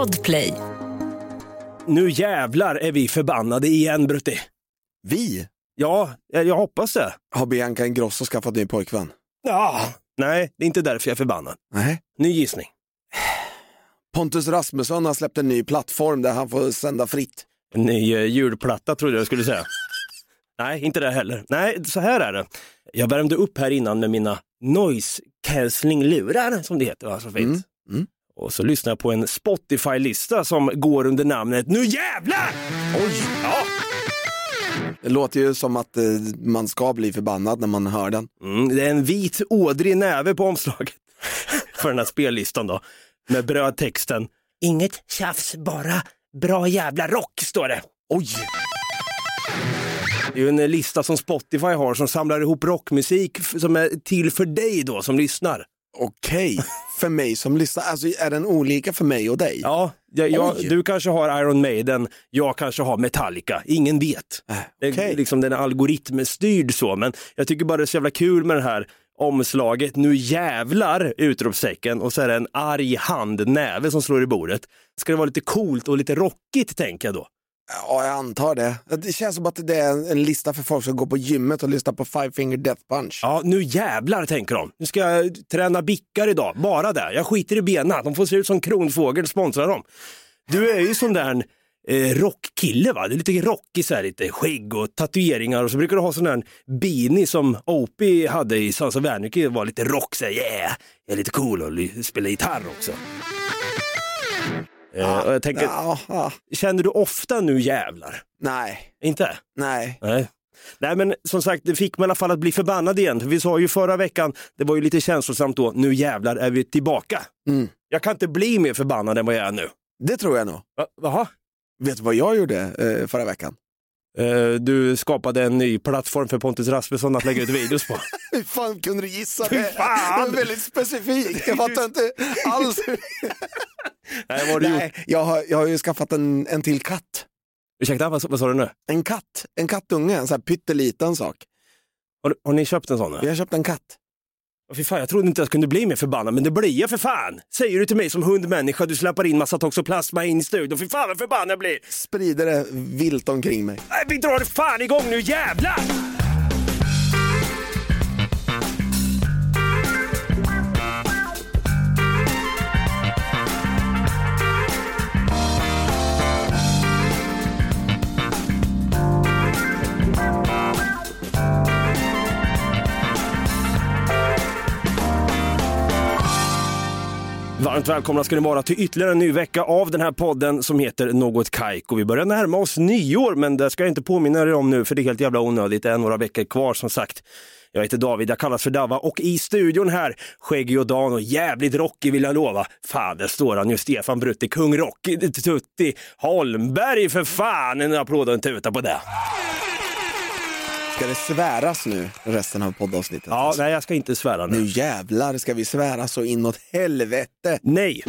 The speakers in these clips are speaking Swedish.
Podplay. Nu jävlar är vi förbannade igen Brutti. Vi? Ja, jag jag hoppas det. Har Bianca Ingrosso skaffat ny pojkvän? Ja. Nej, det är inte därför jag är förbannad. Nej. Ny gissning. Pontus Rasmusson har släppt en ny plattform där han får sända fritt. En ny eh, julplatta trodde jag skulle säga. Nej, inte det heller. Nej, så här är det. Jag värmde upp här innan med mina noise cancelling-lurar som det heter, va? så fint. Mm, mm. Och så lyssnade jag på en Spotify-lista som går under namnet Nu jävlar! Oj! Ja. Det låter ju som att eh, man ska bli förbannad när man hör den. Mm, det är en vit ådrig näve på omslaget för den här spellistan då. Med brödtexten Inget tjafs, bara bra jävla rock, står det. Oj! Det är ju en lista som Spotify har som samlar ihop rockmusik som är till för dig då som lyssnar. Okej, för mig som lyssnar. Alltså är den olika för mig och dig? Ja, jag, jag, du kanske har Iron Maiden, jag kanske har Metallica, ingen vet. Äh, Det är okej. liksom den är algoritmstyrd så, men jag tycker bara det är så jävla kul med det här omslaget, nu jävlar utropstecken och så är det en arg hand, näve som slår i bordet. Ska det vara lite coolt och lite rockigt tänker jag då. Ja, jag antar det. Det känns som att det är en, lista för folk som går på gymmet och lyssnar på Five Finger Death Punch. Ja, nu jävlar tänker de. Nu ska jag träna bickar idag, bara det. Jag skiter i benen, de får se ut som kronfågel, sponsra dem. Du är ju sån där eh, rockkille va? Du är lite rockig så här, lite skägg och tatueringar och så brukar du ha sån där beanie som Opie hade i Sons of Anarchy, var lite rock så här, yeah, jag är lite cool och spelar gitarr också. Eh, och jag tänker, känner du ofta nu jävlar? Nej, Inte? nej. Nej. Nej men som sagt, det fick mig i alla fall att bli förbannad igen. Vi sa ju förra veckan, det var ju lite känslosamt då, nu jävlar är vi tillbaka. Mm. Jag kan inte bli mer förbannad än vad jag är nu. Det tror jag nog. Va- Jaha? Vet du vad jag gjorde eh, förra veckan? Eh, du skapade en ny plattform för Pontus Rasmusson att lägga ut videos på. Hur fan kunde du gissa det? fan! Det var väldigt specifikt. Jag fattar inte alls. Nej, vad har du gjort? Nej, jag har, jag har ju skaffat en, en till katt. Ursäkta, vad, vad sa du nu? En katt, en kattunge, en sån här pytteliten sak. Har, har ni köpt en sån? Vi här? har köpt en katt. Åh, Fy fan, jag trodde inte jag kunde bli mer förbannad, men det blir jag för fan! Säger du till mig som hundmänniska, du släpper in massa toxoplasma in i studion, fy fan vad förbannad jag blir! Sprider det vilt omkring mig. Nej, vi drar fan igång nu, jävlar! Varmt välkomna ska ni vara till ytterligare en ny vecka av den här podden som heter Något Kaiko. Vi börjar närma oss nyår, men det ska jag inte påminna er om nu för det är helt jävla onödigt. Det är några veckor kvar som sagt. Jag heter David, jag kallas för Dava och i studion här, skäggig och Dan och jävligt rockig vill jag lova. Fan, där står han ju, Stefan Brutti, kung Rocky, Tutti Holmberg för fan. En applåd och en tuta på det. Ska det sväras nu resten av poddavsnittet? Ja, alltså? nej jag ska inte svära nu. Nu jävlar ska vi svära så inåt helvete. Nej,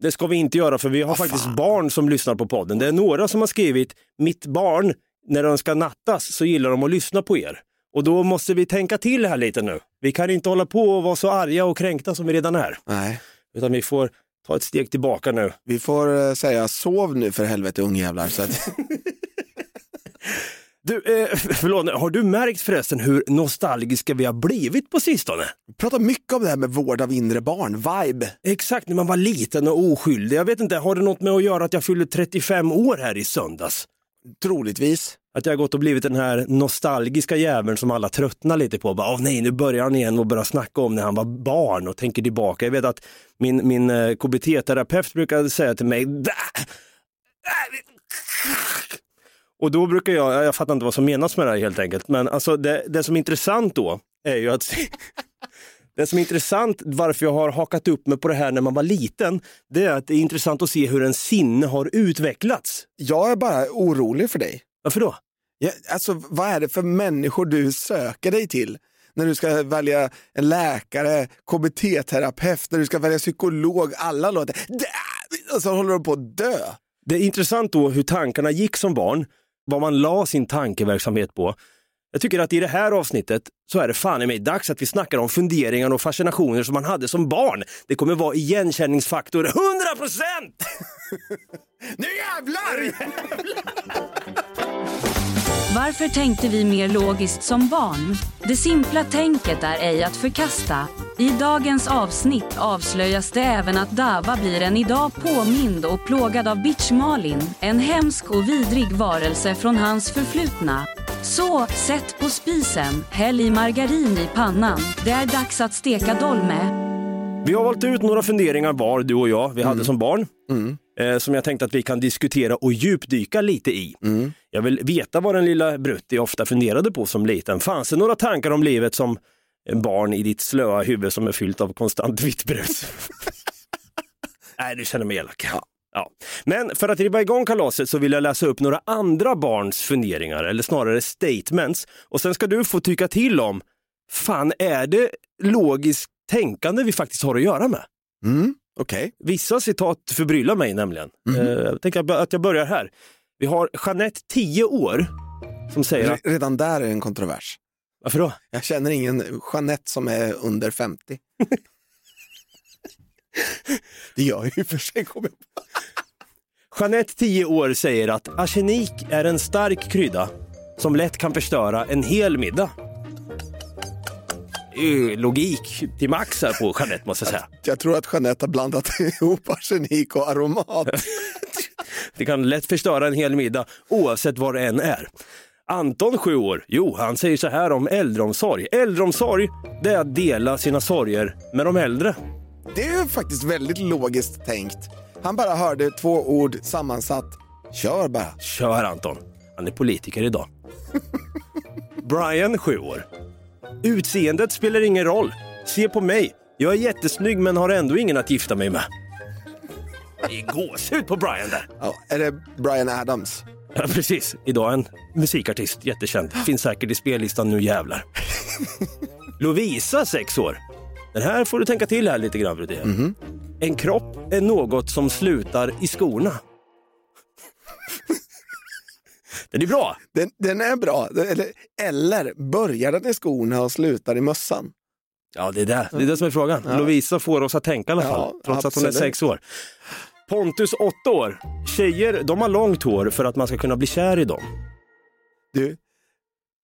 det ska vi inte göra för vi har faktiskt barn som lyssnar på podden. Det är några som har skrivit, mitt barn, när de ska nattas så gillar de att lyssna på er. Och då måste vi tänka till här lite nu. Vi kan inte hålla på och vara så arga och kränkta som vi redan är. Nej, Utan vi får ta ett steg tillbaka nu. vi får eh, säga sov nu för helvete ungjävlar. Så att, Du, eh, förlåt, har du märkt förresten hur nostalgiska vi har blivit på sistone? vi pratar mycket om det här med vård av inre barn, vibe. Exakt, när man var liten och oskyldig. Jag vet inte, har det något med att göra att jag fyllde 35 år här i söndags? Troligtvis. Att jag har gått och blivit den här nostalgiska jäveln som alla tröttnar lite på. Bara, Åh nej, nu börjar han igen och börjar snacka om när han var barn och tänker tillbaka. Jag vet att min, min eh, KBT-terapeut brukade säga till mig "Bä! Och då brukar jag, jag fattar inte vad som menas med det här helt enkelt, men alltså det, det som är intressant då är ju att det som är intressant, varför jag har hakat upp mig på det här när man var liten, det är att det är intressant att se hur en sinne har utvecklats. Jag är bara orolig för dig. Varför då? Ja, alltså, vad är det för människor du söker dig till? När du ska välja en läkare, KBT-terapeut, när du ska välja psykolog, alla låter... Och så håller de på att dö. Det är intressant då hur tankarna gick som barn, vad man la sin tankeverksamhet på. Jag tycker att i det här avsnittet så är det fan i mig dags att vi snackar om funderingar och fascinationer som man hade som barn. Det kommer vara igenkänningsfaktor 100%! Nu jävlar! Varför tänkte vi mer logiskt som barn? Det simpla tänket är ej att förkasta. I dagens avsnitt avslöjas det även att Dava blir en idag påmind och plågad av bitch Malin, en hemsk och vidrig varelse från hans förflutna. Så, sätt på spisen, häll i margarin i pannan. Det är dags att steka dolme. Vi har valt ut några funderingar var, du och jag, vi hade som barn. Eh, som jag tänkte att vi kan diskutera och djupdyka lite i. Jag vill veta vad den lilla Brutti ofta funderade på som liten. Fanns det några tankar om livet som barn i ditt slöa huvud som är fyllt av konstant vitt brus? Nej, du känner mig elak. Ja. Men för att riva igång kalaset så vill jag läsa upp några andra barns funderingar, eller snarare statements. Och sen ska du få tycka till om, fan är det logiskt tänkande vi faktiskt har att göra med? Mm, Okej. Vissa citat förbryllar mig nämligen. Eh, jag tänker att jag börjar här. Vi har Jeanette, 10 år, som säger att... Re- Redan där är det en kontrovers. Varför då? Jag känner ingen Jeanette som är under 50. det gör jag ju för sig. kommer jag på. Jeanette, 10 år, säger att arsenik är en stark krydda som lätt kan förstöra en hel middag. Logik till max här på Jeanette måste jag säga. Jag tror att Jeanette har blandat ihop arsenik och aromat. Det kan lätt förstöra en hel middag oavsett vad det än är. Anton, 7 år, jo, han säger så här om äldreomsorg. Äldreomsorg, det är att dela sina sorger med de äldre. Det är faktiskt väldigt logiskt tänkt. Han bara hörde två ord sammansatt. Kör bara. Kör Anton, han är politiker idag. Brian, 7 år. Utseendet spelar ingen roll. Se på mig, jag är jättesnygg men har ändå ingen att gifta mig med. Det är gåshud på Brian där. Ja, är det Brian Adams? Ja, precis. Idag en musikartist, jättekänd. Finns säkert i spellistan nu jävlar. Lovisa, 6 år. Den här får du tänka till här lite grann. Brudé. En kropp är något som slutar i skorna. Den är bra. Den, den är bra. Eller, eller börjar den i skorna och slutar i mössan? Ja, det är det, det, är det som är frågan. Lovisa får oss att tänka i alla fall, Ja, trots att hon är absolut. sex år. Pontus, 8 år. Tjejer, de har långt hår för att man ska kunna bli kär i dem. Du,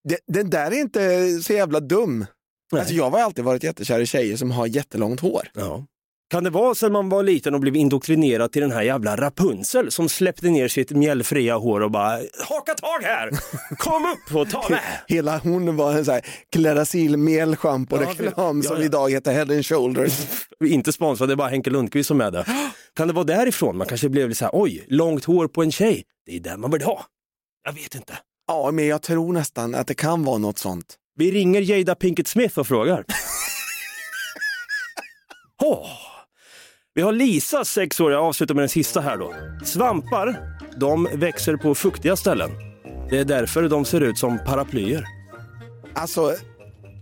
det, den där är inte så jävla dum. Nej. Alltså, jag har alltid varit jättekär i tjejer som har jättelångt hår. Ja. Kan det vara sen man var liten och blev indoktrinerad till den här jävla Rapunzel som släppte ner sitt mjällfria hår och bara haka tag här, kom upp och ta med. Hela hon var en sån här Clarasil melschampo-reklam Ja, som ja. idag heter Head and Shoulders. Vi är inte sponsrade, det är bara Henke Lundqvist som är det. Kan det vara därifrån? Man kanske blev lite så här, oj, långt hår på en tjej, det är det man vill ha. Jag vet inte. Ja, men jag tror nästan att det kan vara något sånt. Vi ringer Jada Pinkett Smith och frågar. Åh. Vi har Lisa, sex år, jag avslutar med den sista här då. Svampar, de växer på fuktiga ställen. Det är därför de ser ut som paraplyer. Alltså,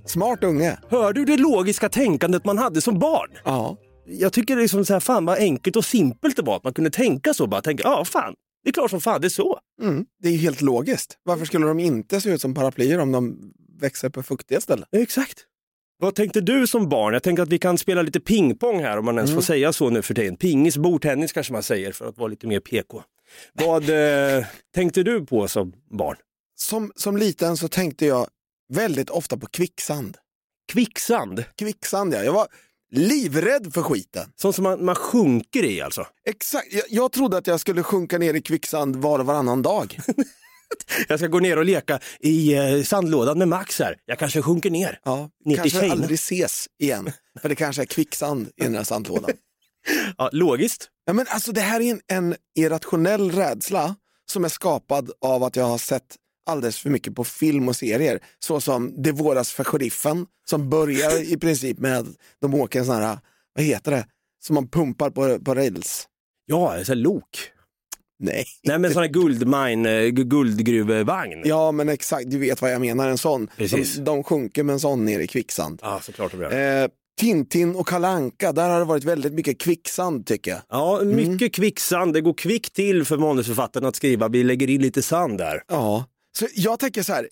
smart unge. Hör du det logiska tänkandet man hade som barn? Ja. Jag tycker det är som så här, fan vad enkelt och simpelt det var att man kunde tänka så. Bara tänka, ja fan, det är klart som fan det är så. Mm, det är ju helt logiskt. Varför skulle de inte se ut som paraplyer om de växer på fuktiga ställen? Exakt. Vad tänkte du som barn? Jag tänker att vi kan spela lite pingpong här om man ens får säga så nu för tiden. Pingis, bordtennis kanske man säger för att vara lite mer PK. Vad eh, tänkte du på som barn? Som, som liten så tänkte jag väldigt ofta på kvicksand. Kvicksand, Kvicksand ja, jag var livrädd för skiten. sånt som man, man sjunker i alltså. Exakt, jag, jag trodde att jag skulle sjunka ner i kvicksand var och varannan dag. Jag ska gå ner och leka i eh, sandlådan med Max här. Jag kanske sjunker ner. Ja, Ner till kanske tjejerna. aldrig ses igen, för det kanske är kvicksand i den här sandlådan. Ja, logiskt. Ja, men alltså, det här är en, en irrationell rädsla som är skapad av att jag har sett alldeles för mycket på film och serier. Så som Det våras för sheriffen som börjar i princip med att de åker en sån här, vad heter det, som man pumpar på, på rails. Ja, så lok. Nej. Nej men sån här guldmine, eh, gu- guldgruvevagn. Ja men exakt, du vet vad jag menar, en sån. Precis. De, de sjunker med en sån ner i kvicksand. Ja, såklart det blir. Eh, Tintin och Kalanka, där har det varit väldigt mycket kvicksand tycker jag. Ja, mycket kvicksand. Det går kvickt till för manusförfattaren att skriva. Vi lägger in lite sand där. Ja, så jag tänker så här,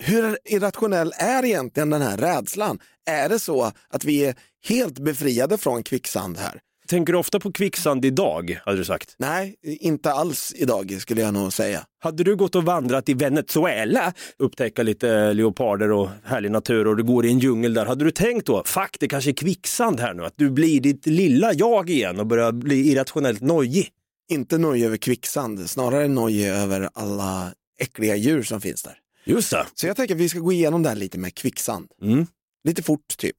hur irrationell är egentligen den här rädslan? Är det så att vi är helt befriade från kvicksand här? Tänker du ofta på kvicksand idag, hade du sagt? Nej, inte alls idag skulle jag nog säga. Hade du gått och vandrat i Venezuela, upptäcka lite leoparder och härlig natur och du går i en djungel där, hade du tänkt då, fuck det kanske är kvicksand här nu, att du blir ditt lilla jag igen och börjar bli irrationellt nojig? Inte noj över kvicksand, snarare noj över alla äckliga djur som finns där. Just det. Så jag tänker att vi ska gå igenom det här lite med kvicksand. Mm. Lite fort typ.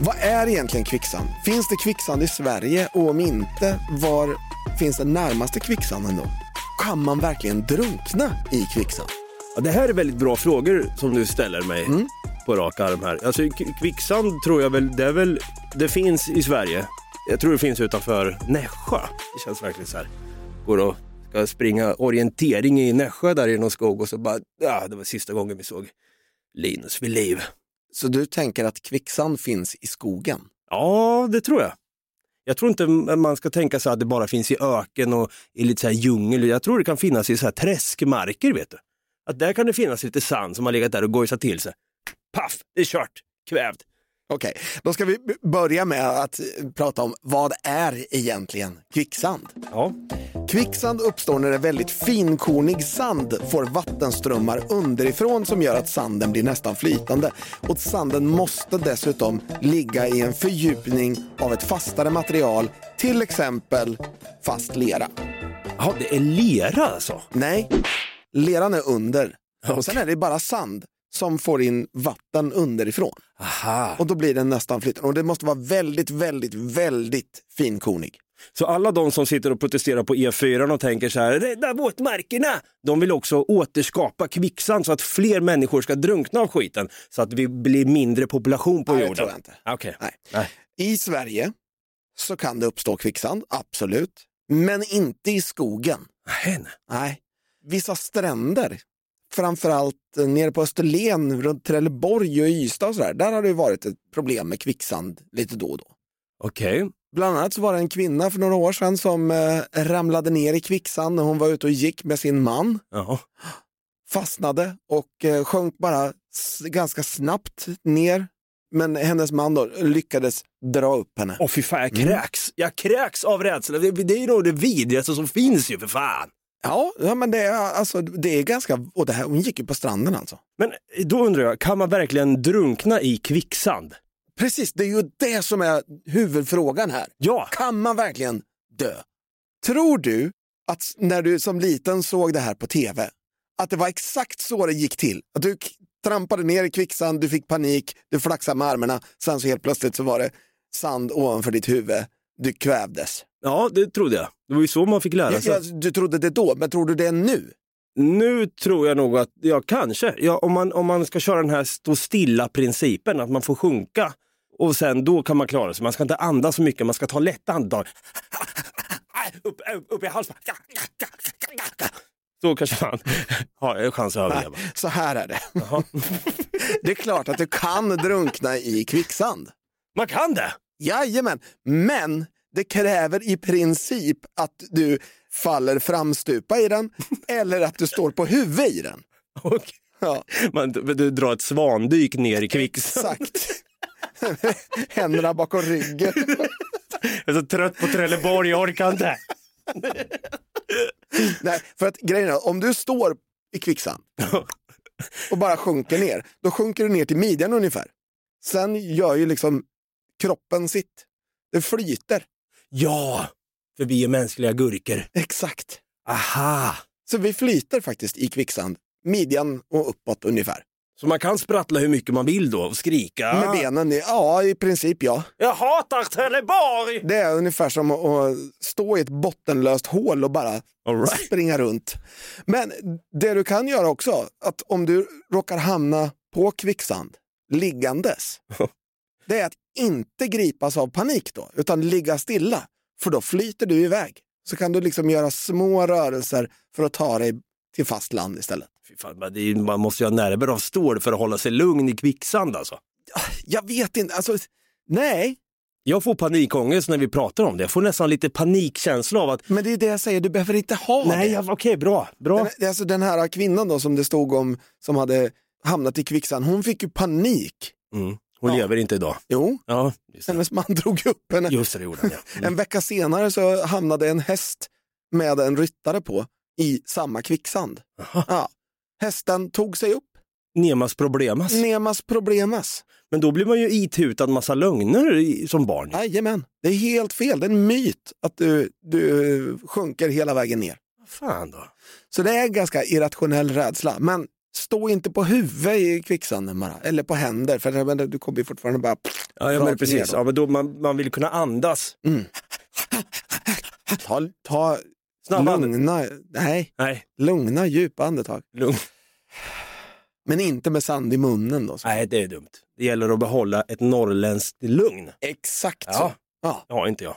Vad är egentligen kvicksand? Finns det kvicksand i Sverige och om inte, var finns den närmaste kvicksanden då? Kan man verkligen drunkna i kvicksand? Ja, det här är väldigt bra frågor som du ställer mig Mm. på rak arm här. Alltså kvicksand tror jag väl, det är väl, det finns i Sverige. Jag tror det finns utanför Nässjö. Det känns verkligen så här. Går och ska springa orientering i Nässjö där i någon skog och så bara, ja det var sista gången vi såg Linus vid liv. Så du tänker att kvicksand finns i skogen? Ja, det tror jag. Jag tror inte man ska tänka sig att det bara finns i öken och i lite så här djungel. Jag tror det kan finnas i så här träskmarker, vet du. Att där kan det finnas lite sand som har legat där och gojsat till sig. Paff, det är kört, kvävd. Okej, då ska vi börja med att prata om vad är egentligen kvicksand? Ja. Kvicksand uppstår när en väldigt finkornig sand får vattenströmmar underifrån som gör att sanden blir nästan flytande. Och sanden måste dessutom ligga i en fördjupning av ett fastare material, till exempel fast lera. ja, det är lera alltså. Nej, leran är under. Okej. Sen är det bara sand som får in vatten underifrån. Aha. Och då blir den nästan flytande. Och det måste vara väldigt, väldigt, väldigt finkornig. Så alla de som sitter och protesterar på E4 och tänker så här, rädda våtmarkerna! De vill också återskapa kvicksand så att fler människor ska drunkna av skiten. Så att vi blir mindre population på Nej, jorden. tror jag inte. Okej. Nej. Nej. I Sverige så kan det uppstå kvicksand, absolut. Men inte i skogen. Nej. Nej. Vissa stränder, framförallt eh, nere på Österlen, runt Trelleborg och Ystad och sådär, där har det varit ett problem med kvicksand lite då och då. Okej. Bland annat så var det en kvinna för några år sedan som eh, ramlade ner i kvicksand när hon var ute och gick med sin man. Ja. Fastnade och eh, sjönk bara ganska snabbt ner. Men hennes man då lyckades dra upp henne. Åh fy fan, jag kräks. Jag kräks av rädsla. Det, det är ju nog det vidrigaste som finns ju för fan. Ja, ja men det är, alltså, det är ganska, och det här, hon gick ju på stranden alltså. Men då undrar jag, kan man verkligen drunkna i kvicksand? Precis, det är ju det som är huvudfrågan här. Ja. Kan man verkligen dö? Tror du att när du som liten såg det här på tv, att det var exakt så det gick till? Att du trampade ner i kvicksand, du fick panik, du flaxade med armarna, sen så helt plötsligt så var det sand ovanför ditt huvud, du kvävdes. Ja, det trodde jag. Det var ju så man fick lära Ja, sig. ja, du trodde det då, men tror du det nu? Nu tror jag nog att, ja kanske, ja, om, man, om man ska köra den här stå stilla-principen, att man får sjunka och sen då kan man klara sig. Man ska inte andas så mycket, man ska ta lätta andetag. Upp, upp, upp i halsen. Så kanske man har en chans att överleva. Så här är det. Jaha. Det är klart att du kan drunkna i kvicksand. Man kan det! Jajamän, men det kräver i princip att du faller framstupa i den eller att du står på huvudet i den. Och Ja, man, du drar ett svandyk ner i kvicksand. exakt. Händerna bakom ryggen. Jag är så trött på Trelleborg, jag orkar inte. Nej, för att grejen är, om du står i kvicksand och bara sjunker ner, då sjunker du ner till midjan ungefär. Sen gör ju liksom kroppen sitt. Det flyter. Ja, för vi är mänskliga gurkor. Exakt. Aha! Så vi flyter faktiskt i kvicksand. Midjan och uppåt ungefär. Så man kan sprattla hur mycket man vill då och skrika. Med benen, ja i princip ja. Jag hatar Trelleborg! Det är ungefär som att stå i ett bottenlöst hål och bara right. springa runt. Men det du kan göra också, att om du råkar hamna på kvicksand liggandes, det är att inte gripas av panik då, utan ligga stilla. För då flyter du iväg. Så kan du liksom göra små rörelser för att ta dig till fast land istället. Fan, är, man måste ju ha nerver av stål för att hålla sig lugn i kvicksand alltså. Jag vet inte, alltså nej, Jag får panikångest när vi pratar om det. Jag får nästan lite panikkänsla av att, men det är det jag säger, du behöver inte ha nej, det. okej, bra, bra. Den, alltså den här kvinnan då som det stod om, som hade hamnat i kvicksand, hon fick ju panik. Mm. Hon Ja. lever inte idag. Jo, Ja, hennes man drog upp henne. Just det, det gjorde han ja. Mm. En vecka senare så hamnade en häst med en ryttare på i samma kvicksand. Ja. Hästen tog sig upp, Nemas problemas. nemas problemas. Men då blir man ju itutad massa lögner i- som barn. Jajamän, det är helt fel. Det är en myt att du, du sjunker hela vägen ner. Fan då? Så det är ganska irrationell rädsla. Men stå inte på huvudet i kvicksanden bara, eller på händer, för menar, du kommer ju fortfarande bara... Ja, ja men precis. Ja, men då man, man vill kunna andas. Ta, ta Snabba lugna, nej, Nej, lugna djupa andetag. lugn. Men inte med sand i munnen då. så. Nej, det är dumt. Det gäller att behålla ett norrländskt lugn. Exakt Ja. så. Ja. Det har inte jag.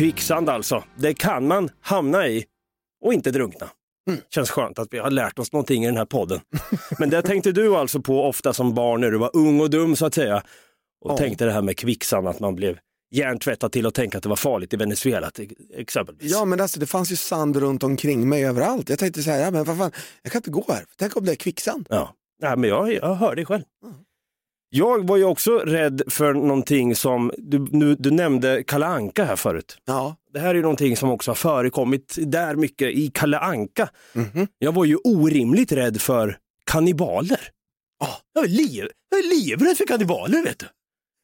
Kvicksand alltså. Det kan man hamna i och inte drunkna. Känns skönt att vi har lärt oss någonting i den här podden. Men det tänkte du alltså på ofta som barn när du var ung och dum så att säga. Och Ja. tänkte det här med kvicksand, att man blev hjärntvättad till att tänka att det var farligt i Venezuela exempelvis. Ja men alltså det fanns ju sand runt omkring mig överallt. Jag tänkte så här, ja, men vad fan, jag kan inte gå här. Tänk om det är kvicksand. Ja, Nej, men jag, jag hör dig själv. Jag var ju också rädd för någonting som, du, nu, du nämnde Kalle Anka här förut. Ja. Det här är ju någonting som också har förekommit där mycket i Kalle Anka. Mhm. Jag var ju orimligt rädd för kannibaler. Ah. Jag, är liv, jag är livrädd för kannibaler vet du.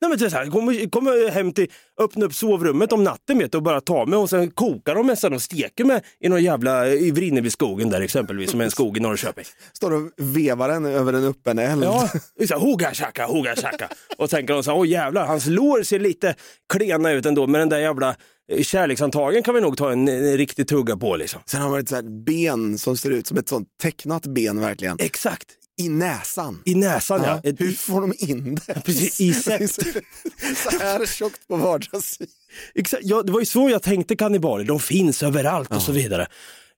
Nej, men det är så här, kommer, kommer hem till, öppna upp sovrummet om natten vet du, och bara ta mig och sen kokar de nästan och steker mig i någon jävla, i Vrinneviskogen där exempelvis, som är en skog i Norrköping. Står och vevar den över en öppen eld. Ja, så här, hoga shaka, hoga shaka. Och tänker de så här, åh jävlar, hans lår ser lite klena ut ändå, men den där jävla eh, kärlekshandtagen kan vi nog ta en, en riktig tugga på liksom. Sen har man ett så ben som ser ut som ett sånt tecknat ben verkligen. Exakt, I näsan. i näsan ja. Ja, hur får de in det? Precis, i sätt. så här tjockt på vardagssidan. Exakt, ja, det var ju så jag tänkte kannibaler, de finns överallt och så vidare.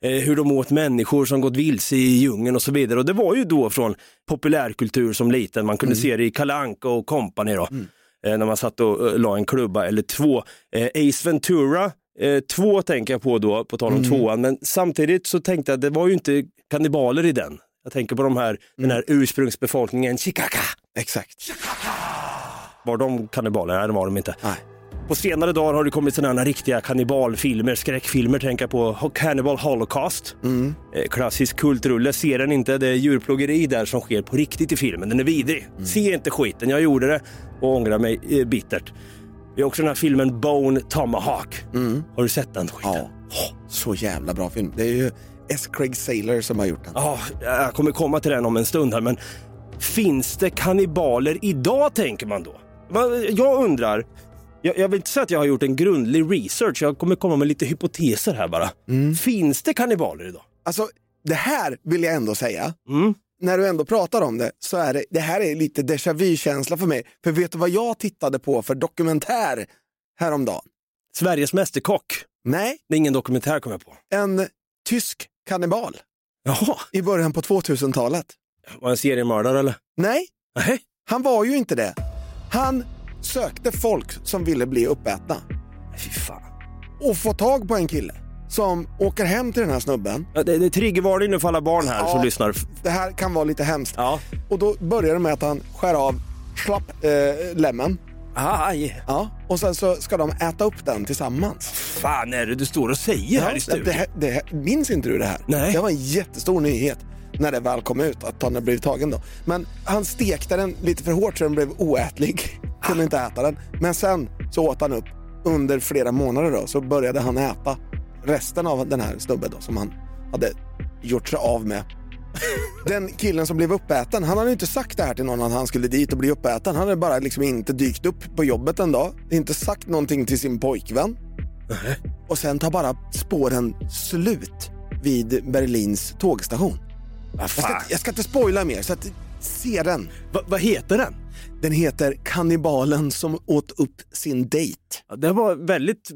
Eh, hur de åt människor som gått vilse i djungeln och så vidare. Och det var ju då från populärkultur som liten, man kunde se det i Kalle Anka och company då. Eh, när man satt och eh, la en klubba eller två. Eh, Ace Ventura, eh, två tänker jag på då, på tal om tvåan, men samtidigt så tänkte jag det var ju inte kannibaler i den. Jag tänker på de här, den här ursprungsbefolkningen, Chikaka. Exakt. Var de kannibaler? Nej, det var de inte. Nej. På senare dagar har det kommit sådana riktiga kannibalfilmer, skräckfilmer, tänker jag på Cannibal Holocaust. Eh, Klassisk kultrulle, ser den inte, det är djurplågeri där som sker på riktigt i filmen, den är vidrig. Se inte skiten, jag gjorde det och ångrar mig eh, bittert. Vi har också den här filmen Bone Tomahawk. Har du sett den skiten? Ja. Så jävla bra film. Det är ju S. Craig Saylor som har gjort den. Ja, jag kommer komma till den om en stund här, men finns det kannibaler idag tänker man då? Jag undrar, jag, jag vill inte säga att jag har gjort en grundlig research, jag kommer komma med lite hypoteser här bara. Finns det kannibaler idag? Alltså, det här vill jag ändå säga. Mm. När du ändå pratar om det så är det, det här är lite déjà vu-känsla för mig. För vet du vad jag tittade på för dokumentär häromdagen? Sveriges Mästerkock, Nej, det är ingen dokumentär kommer jag på. en tysk kannibal Jaha, i början på 2000-talet. var en seriemördare eller? Nej, Nej. han var ju inte det. Han sökte folk som ville bli uppätna Fy fan. och få tag på en kille som åker hem till den här snubben. Ja, Det, det är triggervarning nu för alla barn här Ja. som lyssnar. Det här kan vara lite hemskt. Ja. Och då börjar det med att han skär av slapp eh, lämmen. Aj, Ja. Och sen så ska de äta upp den tillsammans. fan är det du står och säger här i studion? det, här- det, här- minns inte du det här? Nej. Det var en jättestor nyhet när det väl kom ut att han hade blivit tagen då. Men han stekte den lite för hårt så den blev oätlig. Kunde inte äta den. Men sen så åt han upp under flera månader då så började han äta resten av den här snubben då som han hade gjort sig av med. Den killen som blev uppäten, han hade inte sagt det här till någon att han skulle dit och bli uppäten. Han hade bara liksom inte dykt upp på jobbet en dag. Inte sagt någonting till sin pojkvän. Och sen tar bara spåren slut vid Berlins tågstation. Jag ska, jag ska inte spoila mer, så att, se den. Va, vad heter den? Den heter Kannibalen som åt upp sin dejt. Ja, det var väldigt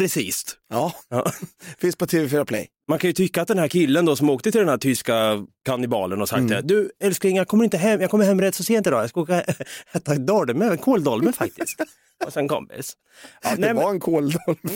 precis. Ja, Ja. finns på TV4 Play. Man kan ju tycka att den här killen då som åkte till den här tyska kannibalen och sagt det. Du älskling, jag kommer inte hem, jag kommer hem rätt så sent idag. Jag ska åka äta dolme, en kåldolme faktiskt. och sen kompis. Ja, nej, det men, var en kåldolme.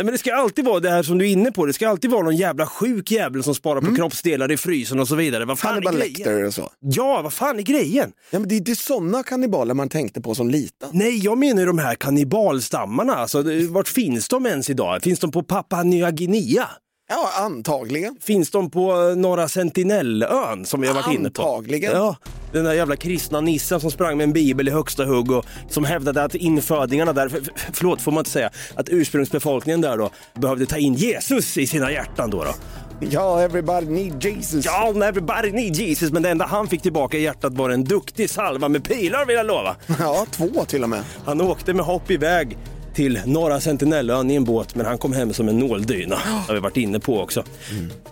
Nej men det ska alltid vara det här som du är inne på. Det ska alltid vara någon jävla sjuk jävel som sparar på kroppsdelar i frysen och så vidare. Vad fan Hannibal är grejen? Lecter och så. Ja, vad fan är grejen? Ja, men det är, är sådana kannibaler man tänkte på som liten. Nej, jag menar de här kannibalstammarna. Alltså, vart finns de ens idag? Finns de på Papua Nya Guinea? Ja, antagligen. Finns de på eh, Norra Sentinellön som vi har varit inne på? Antagligen. Ja, den där jävla kristna nissen som sprang med en bibel i högsta hugg och som hävdade att infödingarna där, för, för- förlåt får man inte säga, att ursprungsbefolkningen där då behövde ta in Jesus i sina hjärtan då. då. Ja, everybody need Jesus. Ja, everybody need Jesus, men det enda han fick tillbaka i hjärtat var en duktig salva med pilar vill jag lova. Ja, två till och med. Han åkte med hopp iväg till Norra Sentinellön i en båt men han kom hem som en nåldyna. Det har vi varit inne på också.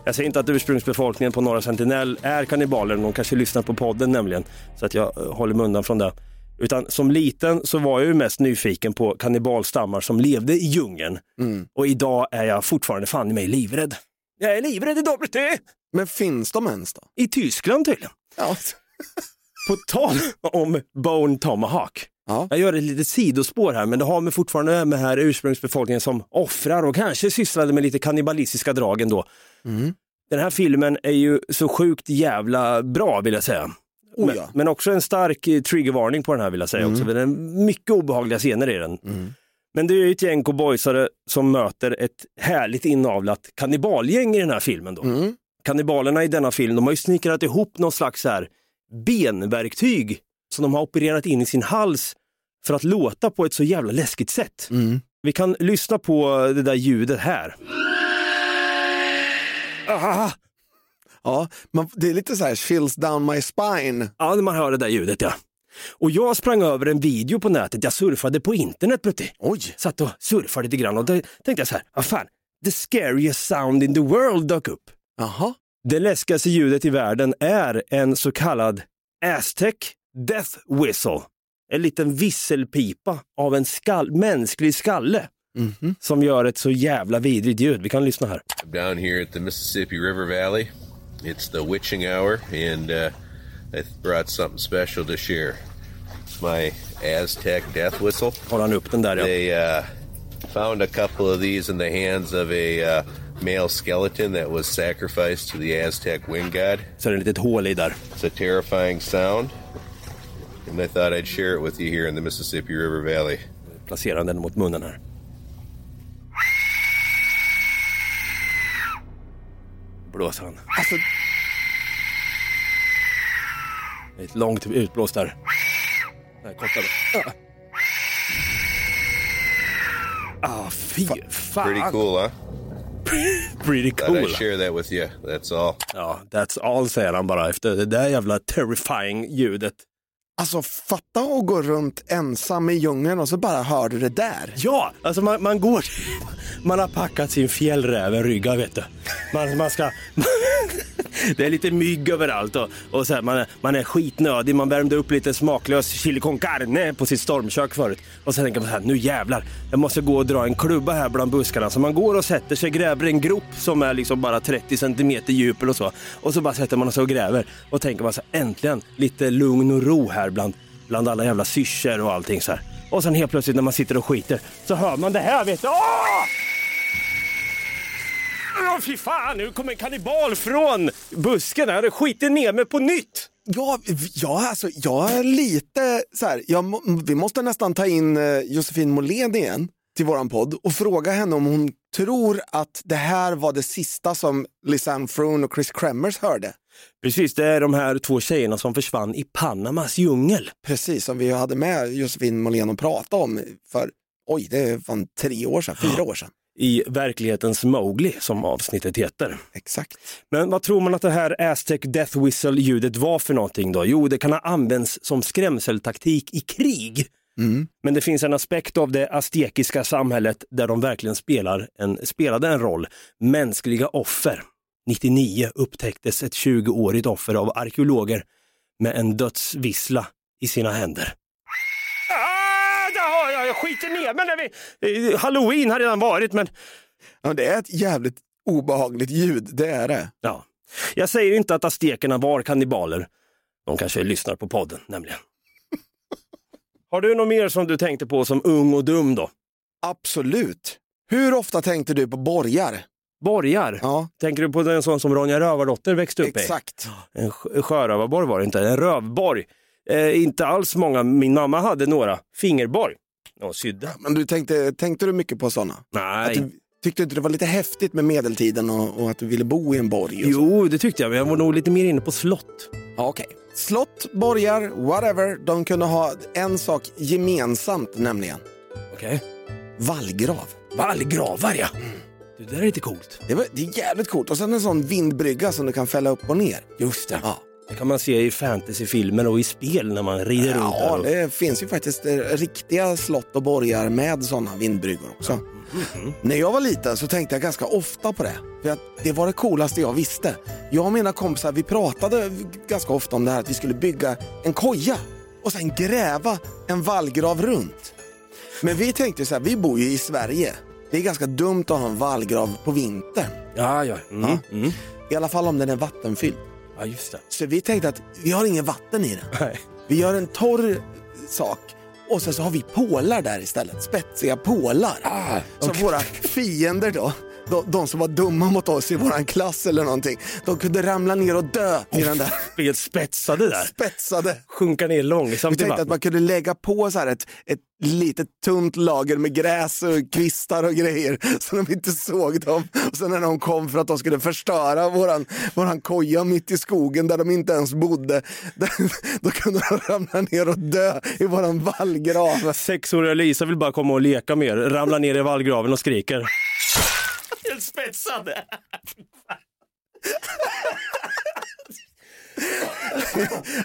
Jag säger inte att ursprungsbefolkningen på Norra Sentinell är kannibaler, de kanske lyssnar på podden nämligen. Så att jag eh, håller mig undan från det. Utan som liten så var jag ju mest nyfiken på kannibalstammar som levde i djungeln. Och idag är jag fortfarande fan i mig livrädd. Jag är livrädd vet du! Men finns de ens då? I Tyskland tydligen. Ja. På tal om Bone Tomahawk. Ja. Jag gör ett litet sidospår här, men det har med fortfarande med här ursprungsbefolkningen som offrar och kanske sysslade med lite kannibalistiska drag ändå. Mm. Den här filmen är ju så sjukt jävla bra vill jag säga. Oh men, ja. Mm. men också en stark eh, triggervarning på den här vill jag säga också. för Det är mycket obehagliga scener i den. Men det är ju ett gäng cowboysare som möter ett härligt inavlat kannibalgäng i den här filmen. Då. Mm. Kannibalerna i denna film, de har ju snickrat ihop någon slags här benverktyg som de har opererat in i sin hals för att låta på ett så jävla läskigt sätt. Mm. Vi kan lyssna på det där ljudet här. Ah, Ja, man, det är lite så här chills down my spine. ja, när man hör det där ljudet ja. Och jag sprang över en video på nätet, jag surfade på internet Brutti. Oj, Satt och surfade lite grann och då tänkte jag så här, vad fan, the scariest sound in the world dök upp. jaha. Det läskigaste ljudet i världen är en så kallad Aztec Death Whistle. En liten visselpipa av en skall, mänsklig skalle Mhm. som gör ett så jävla vidrigt ljud. Vi kan lyssna här. down here at the Mississippi River Valley. It's the witching hour, and uh, I brought something special to share. It's my Aztec death whistle. Har han upp den där ja. They uh, found a couple of these in the hands of a uh, male skeleton that was sacrificed to the Aztec wind god. Så är det ett litet hål i där. It's a terrifying sound, and I thought I'd share it with you here in the Mississippi River Valley. Placerar den mot munnen här. Blåser han. Alltså, ett långt utblås där. Nej, kortare. Ah. Ah, fy fan. Pretty cool, huh? Pretty Thought cool. I'd share that with you. That's all. Ja, that's all säger han bara efter det där jävla terrifying ljudet alltså fatta att gå runt ensam i djungeln och så bara hör du det där. Ja, alltså man, man går, man har packat sin fjällrävenrygga vet du. Man, man ska, det är lite mygg överallt och, och så här, man, är, man är skitnödig, man värmde upp lite smaklös chili con carne på sitt stormkök förut. Och så tänker man så här, nu jävlar, jag måste gå och dra en klubba här bland buskarna. Så man går och sätter sig, gräver en grop som är liksom bara 30 centimeter djup eller så. Och så bara sätter man sig och gräver. Och tänker man så här, äntligen lite lugn och ro här bland, bland alla jävla syrsor och allting så här. Och sen helt plötsligt när man sitter och skiter så hör man det här vet du. Åh! Åh fy fan, nu kommer en kannibal från busken här och skiter ner mig på nytt. Ja, ja alltså, jag är lite så här, jag, vi måste nästan ta in eh, Josefin Måhlén igen till våran podd och fråga henne om hon tror att det här var det sista som Lisanne Froon och Chris Kremers hörde. Precis, det är de här två tjejerna som försvann i Panamas djungel. Precis, som vi hade med Josefin Måhlén och pratade om för, oj, det var tre år sedan, fyra år sedan. I verklighetens Mowgli som avsnittet heter. Exakt. Men vad tror man att det här Aztec Death Whistle ljudet var för någonting då? Jo, det kan ha använts som skrämseltaktik i krig. Men det finns en aspekt av det aztekiska samhället där de verkligen spelar en, spelade en roll. Mänskliga offer. 99 upptäcktes ett 20-årigt offer av arkeologer med en dödsvissla i sina händer. Ah, där har jag, jag skiter ner mig när vi... eh, Halloween har redan varit men Ja, det är ett jävligt obehagligt ljud, det är det. ja. Jag säger inte att aztekerna var kannibaler. De kanske lyssnar på podden nämligen. Har du något mer som du tänkte på som ung och dum då? Absolut. Hur ofta tänkte du på borgar? Borgar? Ja, Tänker du på den sån som Ronja Rövardotter växte upp i? exakt. En sjö- sjörövarborg var det inte, en rövborg. Eh, inte alls många, min mamma hade några. Fingerborg. Och sydde. Men du tänkte, tänkte du mycket på sådana? Nej. du, tyckte du inte det var lite häftigt med medeltiden och, och att du ville bo i en borg? Jo, det tyckte jag, men jag var nog lite mer inne på slott. Ja, Okej. Slott, borgar, whatever. De kunde ha en sak gemensamt nämligen. Okej. Vallgrav. Vallgravar ja. Det där är lite coolt. Det, var, det är jävligt coolt. Och sen en sån vindbrygga som du kan fälla upp och ner. Just det. Ja, Det kan man se i fantasyfilmer och i spel när man rider runt ja det finns ju faktiskt eh, riktiga slott och borgar med såna vindbryggor också. När jag var liten så tänkte jag ganska ofta på det. För att det var det coolaste jag visste. Jag och mina kompisar vi pratade ganska ofta om det här att vi skulle bygga en koja och sen gräva en vallgrav runt. Men vi tänkte så här, vi bor ju i Sverige. Det är ganska dumt att ha en vallgrav på vintern. Ja, ja. Mm, Ja. Mm. I alla fall om den är vattenfylld. Ja, just det. Så vi tänkte att vi har ingen vatten i den. Nej. Vi gör en torr sak och sen så har vi pålar där istället. Spetsiga pålar. Ah, Så våra fiender då, de, de som var dumma mot oss i våran klass eller någonting, de kunde ramla ner och dö i den där Blir spetsade där. spetsade. Sjunka ner Vi långsamt i tänkte att man kunde lägga på så här ett, ett litet tunt lager med gräs och kvistar och grejer så de inte såg dem. Och sen när de kom för att de skulle förstöra våran, våran koja mitt i skogen där de inte ens bodde, där, då kunde de ramla ner och dö i våran vallgrav. Sexåriga Lisa vill bara komma och leka med er, ramlar ner i vallgraven och skriker. Helt spetsade!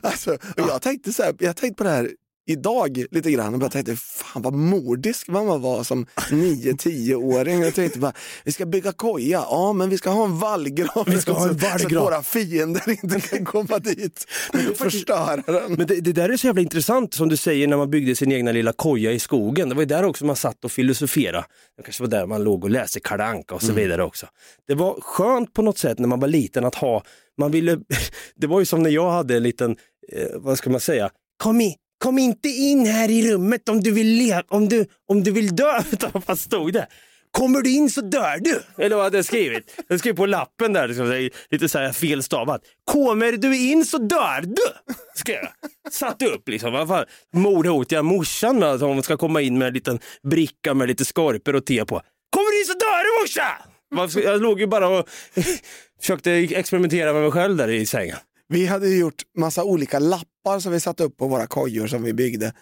Alltså, jag tänkte så här, jag tänkte på det här idag lite grann och bara tänkte, fan vad mordisk man var som 9-10-åring. Jag tänkte bara, vi ska bygga koja, ja men vi ska ha en vallgrav. Vi ska ha en så, så att våra fiender inte kan komma dit och förstöra den. Men det, det där är så jävla intressant som du säger när man byggde sin egna lilla koja i skogen. Det var ju där också man satt och filosoferade. Det kanske var där man låg och läste Kalle Anka och så vidare också. Det var skönt på något sätt när man var liten att ha, man ville, det var ju som när jag hade en liten, eh, vad ska man säga, kom in, Kom inte in här i rummet om du vill, leva, om du, om du vill dö. Utan vad stod det? Kommer du in så dör du. Eller vad hade jag skrivit? Jag skrev på lappen där, liksom, lite så här felstavat. Kommer du in så dör du. Skrev jag. Satte upp liksom. Vad fan, Mordhotiga morsan att hon ska komma in med en liten bricka med lite skorpor och te på. Kommer du in så dör du morsa! Jag låg ju bara och försökte experimentera med mig själv där i sängen. Vi hade gjort massa olika lappar som vi satte upp på våra kojor som vi byggde.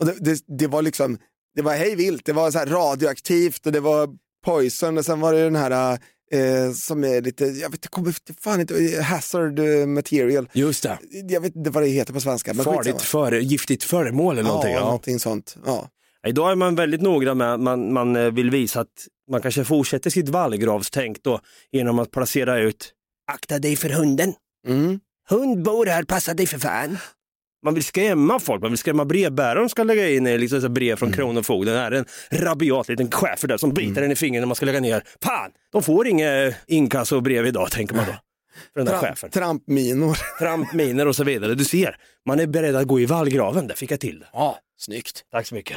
Och det, det, det var liksom, det var hej vilt, det var så radioaktivt och det var poison och sen var det den här eh, som är lite, jag vet kommer fan inte, hazard eh, material. Just det. Jag vet inte vad det heter på svenska. Men Farligt före, giftigt föremål eller någonting. Ja, Ja. någonting sånt. Ja. Idag är man väldigt noga med man, man eh, vill visa att man kanske fortsätter sitt vallgravstänk då genom att placera ut akta dig för hunden. Mm. Hund bor här, passa dig för fan. Man vill skrämma folk, man vill skrämma brevbäraren ska lägga in liksom, så brev från Kronofogden. Det är en rabiat liten chefer där som biter en i fingret när man ska lägga ner. Fan, de får inga inkassobrev idag tänker man då. För den där chefen. Tramp, trampminor. Trampminer och så vidare. Du ser, man är beredd att gå i vallgraven. Där fick jag till det. Ja, snyggt. Tack så mycket.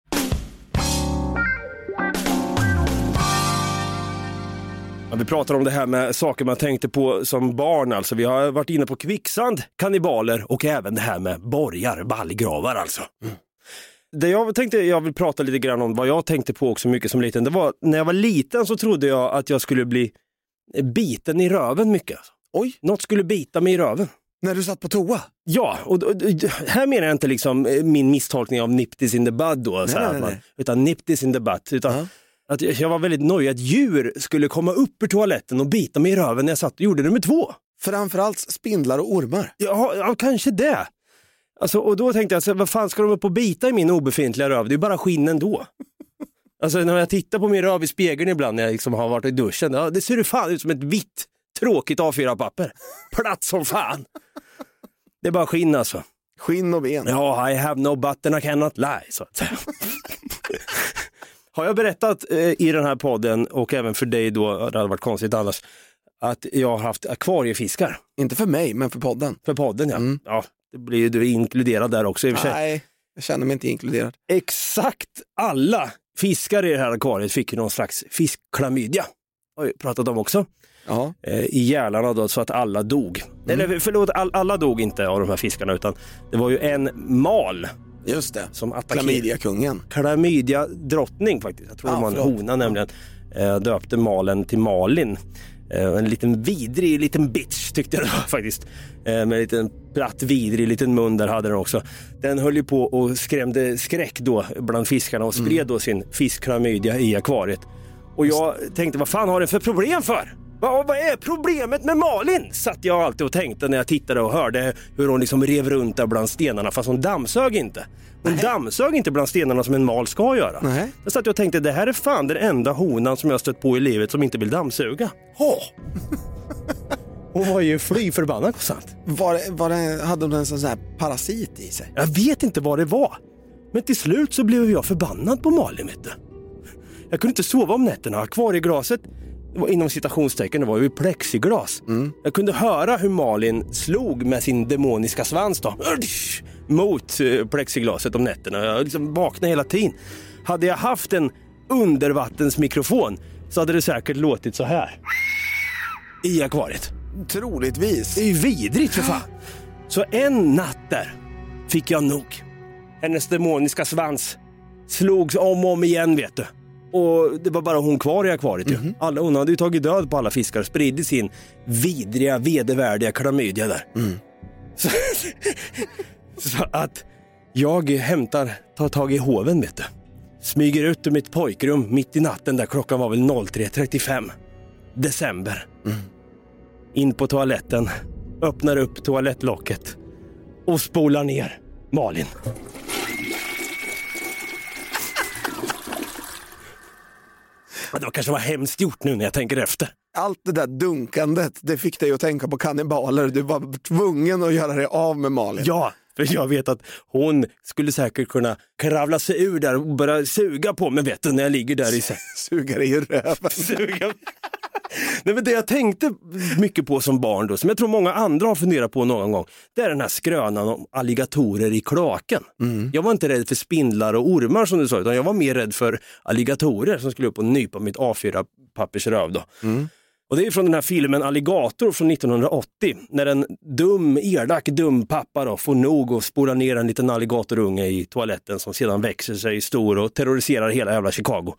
Ja, vi pratar om det här med saker man tänkte på som barn. Alltså. Vi har varit inne på kvicksand, kannibaler och även det här med borgar, vallgravar alltså. Det jag tänkte jag vill prata lite grann om vad jag tänkte på också mycket som liten. Det var när jag var liten så trodde jag att jag skulle bli biten i röven mycket. Alltså. Oj, Något skulle bita mig i röven. när du satt på toa? Ja, och, och, här menar jag inte liksom eh, min misstolkning av nip in the bud då, så här, nej, nej, nej. utan nip in the butt. Utan Ja. Att jag var väldigt nöjd att djur skulle komma upp ur toaletten och bita mig i röven när jag satt och gjorde nummer två. Framförallt spindlar och ormar. Ja, ja kanske det. Alltså, och då tänkte jag, så, vad fan ska de upp och bita i min obefintliga röv? Det är ju bara skinn ändå. Alltså när jag tittar på min röv i spegeln ibland när jag liksom har varit i duschen, ja, det ser ju fan ut som ett vitt tråkigt A4-papper. Platt som fan. Det är bara skinn alltså. Skinn och ben. Ja, I have no button I cannot lie, så. Har jag berättat eh, i den här podden och även för dig då, det hade varit konstigt annars, att jag har haft akvariefiskar Inte för mig, men för podden. för podden ja. Ja, det blir ju du inkluderad där också i och för sig. Nej, jag känner mig inte inkluderad. Exakt alla fiskar i det här akvariet fick ju någon slags fiskklamydia. Har vi pratat om också. Ja. Eh, I gälarna då så att alla dog. Eller förlåt, all, alla dog inte av de här fiskarna utan det var ju en mal Just det. som attackerade. Klamydiakungen. Klamydia drottning faktiskt. Jag tror Ja, det var en förlåt. hona nämligen. Eh, döpte malen till Malin. Eh, en liten vidrig liten bitch tyckte jag det var faktiskt. Eh, med en liten platt vidrig liten mun där hade den också. Den höll ju på och skrämde skräck då bland fiskarna och spred då sin fiskklamydia i akvariet. Och jag tänkte vad fan har den för problem för? Vad, vad är problemet med Malin? Satt jag alltid och tänkte när jag tittade och hörde hur hon liksom rev runt där bland stenarna fast hon dammsög inte. Hon dammsög inte bland stenarna som en mal ska göra. Nej. Jag satt och tänkte det här är fan den enda honan som jag stött på i livet som inte vill dammsuga. Åh! Hon var ju fly förbannad konstant. Var, det- var det, hade hon en sån här parasit i sig? Jag vet inte vad det var. Men till slut så blev jag förbannad på Malin vet du. Jag kunde inte sova om nätterna. Akvarieglaset, det var inom citationstecken, det var ju plexiglas. Jag kunde höra hur Malin slog med sin demoniska svans då, mot eh, plexiglaset om nätterna. Jag liksom vaknade hela tiden. Hade jag haft en undervattensmikrofon så hade det säkert låtit så här. I akvariet. Troligtvis. Det är ju vidrigt för fan. Så en natt där fick jag nog. Hennes demoniska svans slogs om och om igen vet du. Och det var bara hon kvar i akvariet ju. Alla, hon hade ju tagit död på alla fiskar och spridit sin vidriga, vedervärdiga klamydia där. Så, så att jag hämtar, tar tag i hoven vet du. Smyger ut ur mitt pojkrum mitt i natten där klockan var väl 03.35. December in på toaletten, öppnar upp toalettlocket och spolar ner Malin. Ja, Det kanske var hemskt gjort nu när jag tänker efter. Allt det där dunkandet, det fick dig att tänka på kannibaler. Du var tvungen att göra dig av med Malin. Ja, för jag vet att hon skulle säkert kunna kravla sig ur där och börja suga på mig vet du, när jag ligger där i sängen. Suga dig i röven. Suga. Nej, men det jag tänkte mycket på som barn då, som jag tror många andra har funderat på någon gång, det är den här skrönan om alligatorer i kloaken. Jag var inte rädd för spindlar och ormar som du sa, utan jag var mer rädd för alligatorer som skulle upp och nypa mitt A4-pappersröv. Då. Och det är från den här filmen Alligator från 1980 när en dum, elak dum pappa då får nog och spolar ner en liten alligatorunge i toaletten som sedan växer sig stor och terroriserar hela jävla Chicago.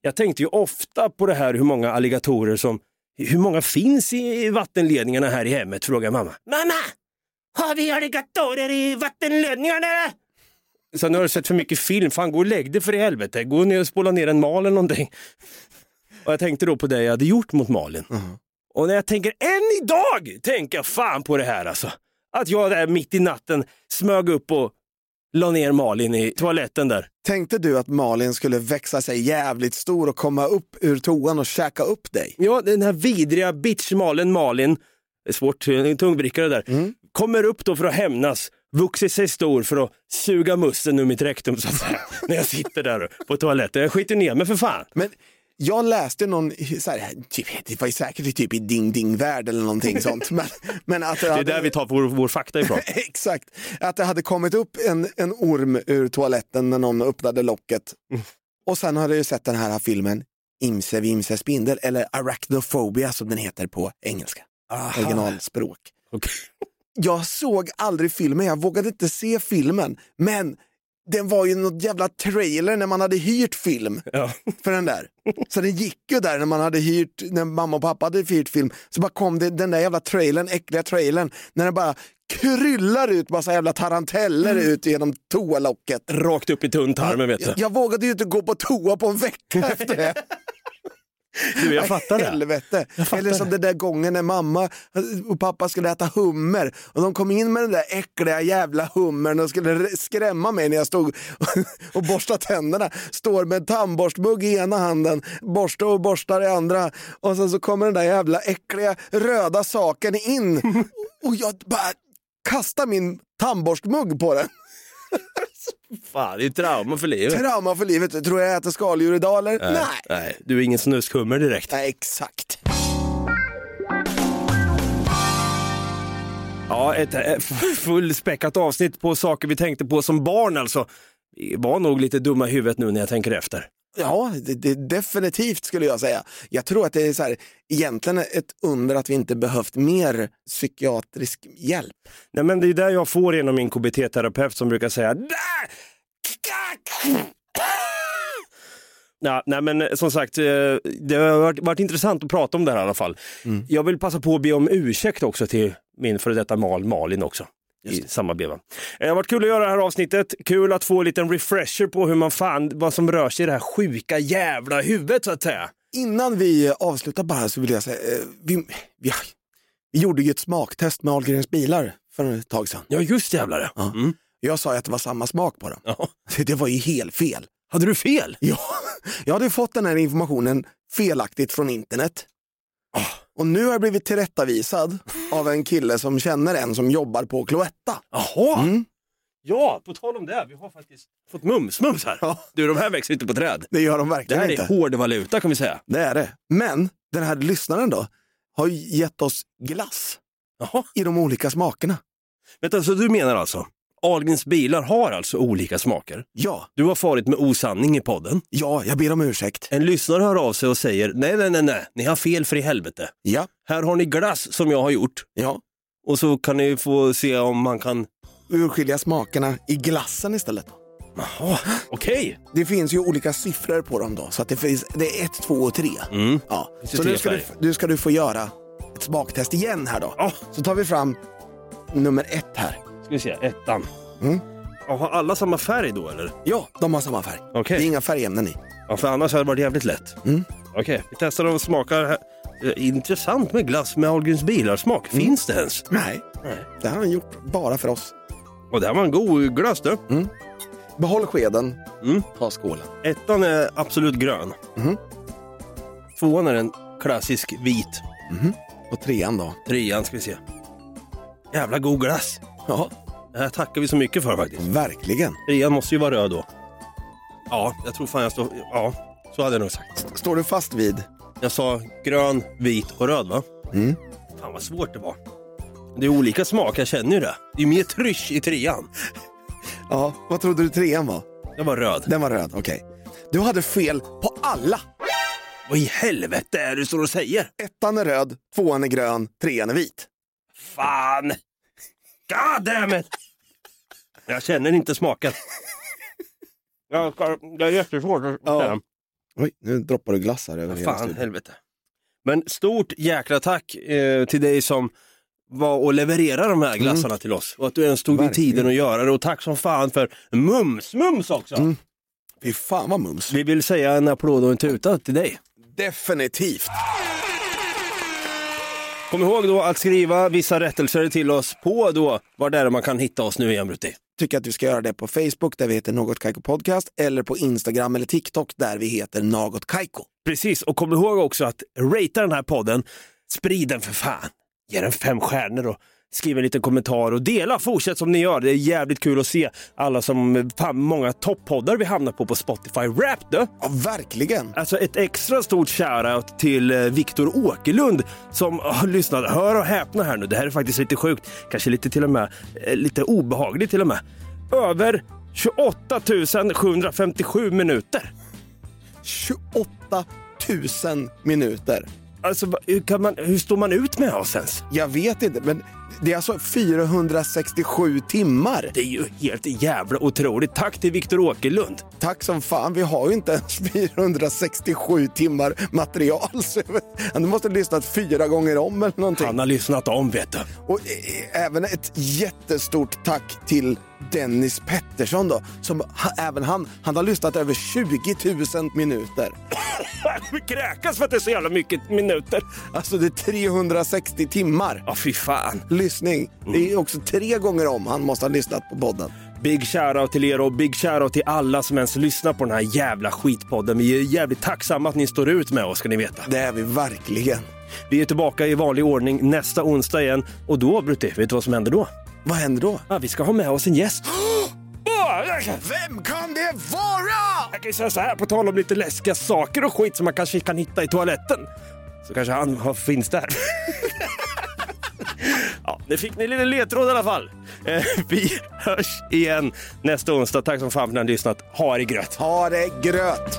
Jag tänkte ju ofta på det här hur många alligatorer som, hur många finns i vattenledningarna här i hemmet, frågar mamma. Mamma! Har vi alligatorer i vattenledningarna? Så nu har du sett för mycket film, fan gå och lägg dig för i helvete, gå ner och spola ner en mal eller någonting. Och jag tänkte då på det jag hade gjort mot Malin. Och när jag tänker än idag, tänker jag fan på det här alltså. Att jag där mitt i natten smög upp och la ner Malin i toaletten där. Tänkte du att Malin skulle växa sig jävligt stor och komma upp ur toan och käka upp dig? Ja, den här vidriga bitch-Malin Malin, det är svårt, tungvrickare där, kommer upp då för att hämnas, vuxit sig stor för att suga mussen ur mitt rektum så att säga. när jag sitter där på toaletten. Jag skiter ner mig för fan. Men jag läste någon, så här, typ, det var säkert typ i Ding Ding Värld eller någonting sånt. Men, men att Det är där vi tar vår, vår fakta ifrån. Exakt, att det hade kommit upp en, en orm ur toaletten när någon öppnade locket. Och sen har jag sett den här filmen imse vimse spindel eller arachnophobia som den heter på engelska. Originalspråk. Okej. Jag såg aldrig filmen, jag vågade inte se filmen, men den var ju något jävla trailer när man hade hyrt film Ja. för den där. Så den gick ju där när man hade hyrt, när mamma och pappa hade hyrt film, så bara kom det, den där jävla trailern, äckliga trailern, när den bara kryllar ut massa jävla taranteller ut genom toalocket. Rakt upp i tunntarmen vet du. Jag, jag vågade ju inte gå på toa på en vecka efter det. Du, jag fattar det. Helvete. fattar Eller som den där gången när mamma och pappa skulle äta hummer och de kom in med den där äckliga jävla hummern och skulle skrämma mig när jag stod och borstade tänderna. Står med en tandborstmugg i ena handen, borstar och borstar i andra och sen så kommer den där jävla äckliga röda saken in och jag bara kastar min tandborstmugg på den. Fan, det är ju trauma för livet. Trauma för livet. Tror jag äter skaldjur idag eller? Nej. Nej, du är ingen snuskhummer direkt. Nej, exakt. Ja, ett eh, fullspäckat avsnitt på saker vi tänkte på som barn alltså. Vi var nog lite dumma i huvudet nu när jag tänker efter. Ja, det, det, definitivt skulle jag säga. Jag tror att det är så här, egentligen ett under att vi inte behövt mer psykiatrisk hjälp. Nej, men det är där jag får genom min KBT-terapeut som brukar säga "Där! Ja, nej men som sagt, eh, det har varit, varit intressant att prata om det här i alla fall. Jag vill passa på att be om ursäkt också till min före detta Mal Malin också. I samma beva. Det har varit kul att göra det här avsnittet. Kul att få en liten refresher på hur man fan, vad som rör sig i det här sjuka jävla huvudet så att säga. Innan vi avslutar bara så vill jag säga, eh, vi, vi, vi gjorde ju ett smaktest med Ahlgrens bilar för ett tag sedan. Ja just jävlar det. Ja. Mm. Jag sa ju att det var samma smak på dem. Ja. Det var ju helt fel. Hade du fel? Ja, jag hade fått den här informationen felaktigt från internet. Och nu har jag blivit tillrättavisad av en kille som känner en som jobbar på Cloetta. Jaha! Mm. Ja, på tal om det, vi har faktiskt fått mums-mums här. Ja. Du, de här växer inte på träd. Det gör de Det verkligen här är inte. hård valuta kan vi säga. Det är det. Men den här lyssnaren då har ju gett oss glass Jaha. i de olika smakerna. Vänta, så du menar alltså, Ahlgrens bilar har alltså olika smaker? Ja, Du har farit med osanning i podden. ja, jag ber om ursäkt. En lyssnare hör av sig och säger, nej, nej, nej, nej, ni har fel för i helvete. Ja, Här har ni glass som jag har gjort ja. och så kan ni få se om man kan... Urskilja smakerna i glassen istället. Jaha, okej. Det finns ju olika siffror på dem då, så att det finns, det är ett, två och tre. Mm. Ja. Så nu ska, du, nu ska du få göra ett smaktest igen här då. Ja, Så tar vi fram nummer ett här. Ska vi se, ettan. Mm. Ja, Har alla samma färg då eller? Ja, de har samma färg. Okej. Det är inga färgämnen i. Ja, för annars hade det varit jävligt lätt. Mm. Okej, vi testar och smakar. här. Eh, Intressant med glass med Ahlgrens bilar-smak. Finns det ens? Nej, Nej. det har han gjort bara för oss. Och det här var en god glass du. Behåll skeden, Mm. ta skålen. Ettan är absolut grön. Mhm. Tvåan är en klassisk vit. Och trean då? Trean ska vi se. Jävla god glass. Ja, Det här tackar vi så mycket för faktiskt. verkligen. Trean måste ju vara röd då. Ja, jag tror fan jag står... Ja, så hade jag nog sagt. Står du fast vid? Jag sa grön, vit och röd va? Mm. Fan vad svårt det var. Det är olika smak, jag känner ju det. Det är mer trysch i trean. Ja, vad trodde du trean var? Det var röd. Den var röd, okej. Du hade fel på alla. Vad i helvete är det du står och säger? Ettan är röd, tvåan är grön, trean är vit. Fan! God damn it! Jag känner inte smaken. Jag ska, det är jättesvårt att Ja. säga. Oj, nu droppar du glass här över hela Fan, studion. helvete. Men stort jäkla tack eh, till dig som var och levererade de här glassarna till oss. Och att du ens tog dig Verkligen. tiden att göra det. Och tack som fan för mums-mums också. Fy fan vad mums. Vi vill säga en applåd och en tuta till dig. Definitivt. Kom ihåg då att skriva vissa rättelser till oss på då var det är man kan hitta oss nu igen Brutti. Tycker att du ska göra det på Facebook där vi heter Något Kaiko Podcast eller på Instagram eller TikTok där vi heter Något Kaiko. Precis, och kom ihåg också att ratea den här podden, sprid den för fan. Ge den fem stjärnor och skriv en liten kommentar och dela. Fortsätt som ni gör. Det är jävligt kul att se alla som, fan många toppoddar vi hamnar på på Spotify. Rap du! Ja, verkligen. Alltså ett extra stort shoutout till eh, Viktor Åkerlund som har lyssnat. Hör och häpna här nu, det här är faktiskt lite sjukt. Kanske lite till och med, eh, lite obehagligt till och med. Över 28 757 minuter. 28 000 minuter. Alltså, hur, kan man, hur står man ut med oss ens? Jag vet inte, men det är alltså 467 timmar. Det är ju helt jävla otroligt. Tack till Viktor Åkerlund. Tack som fan, vi har ju inte ens 467 timmar material. Så han måste ha lyssnat fyra gånger om eller någonting. Han har lyssnat om vet du. Och eh, även ett jättestort tack till Dennis Pettersson då, som ha, även han, han har lyssnat över 20 000 minuter. Vi kräkas för att det är så jävla mycket minuter. Alltså det är 360 timmar Ja, fy fan. lyssning. Det är också tre gånger om han måste ha lyssnat på podden. Big shoutout till er och big shoutout till alla som ens lyssnar på den här jävla skitpodden. Vi är jävligt tacksamma att ni står ut med oss ska ni veta. Det är vi verkligen. Vi är tillbaka i vanlig ordning nästa onsdag igen och då Brutti, vet du vad som händer då? Vad händer då? Ja, vi ska ha med oss en gäst. Vem kan det vara? Jag kan ju säga så här, på tal om lite läskiga saker och skit som man kanske kan hitta i toaletten. Så kanske han har- finns där. ja, nu fick ni en liten ledtråd i alla fall. Eh, Vi hörs igen nästa onsdag. Tack som fan för att ni har lyssnat. Ha det gröt. Ha det gröt.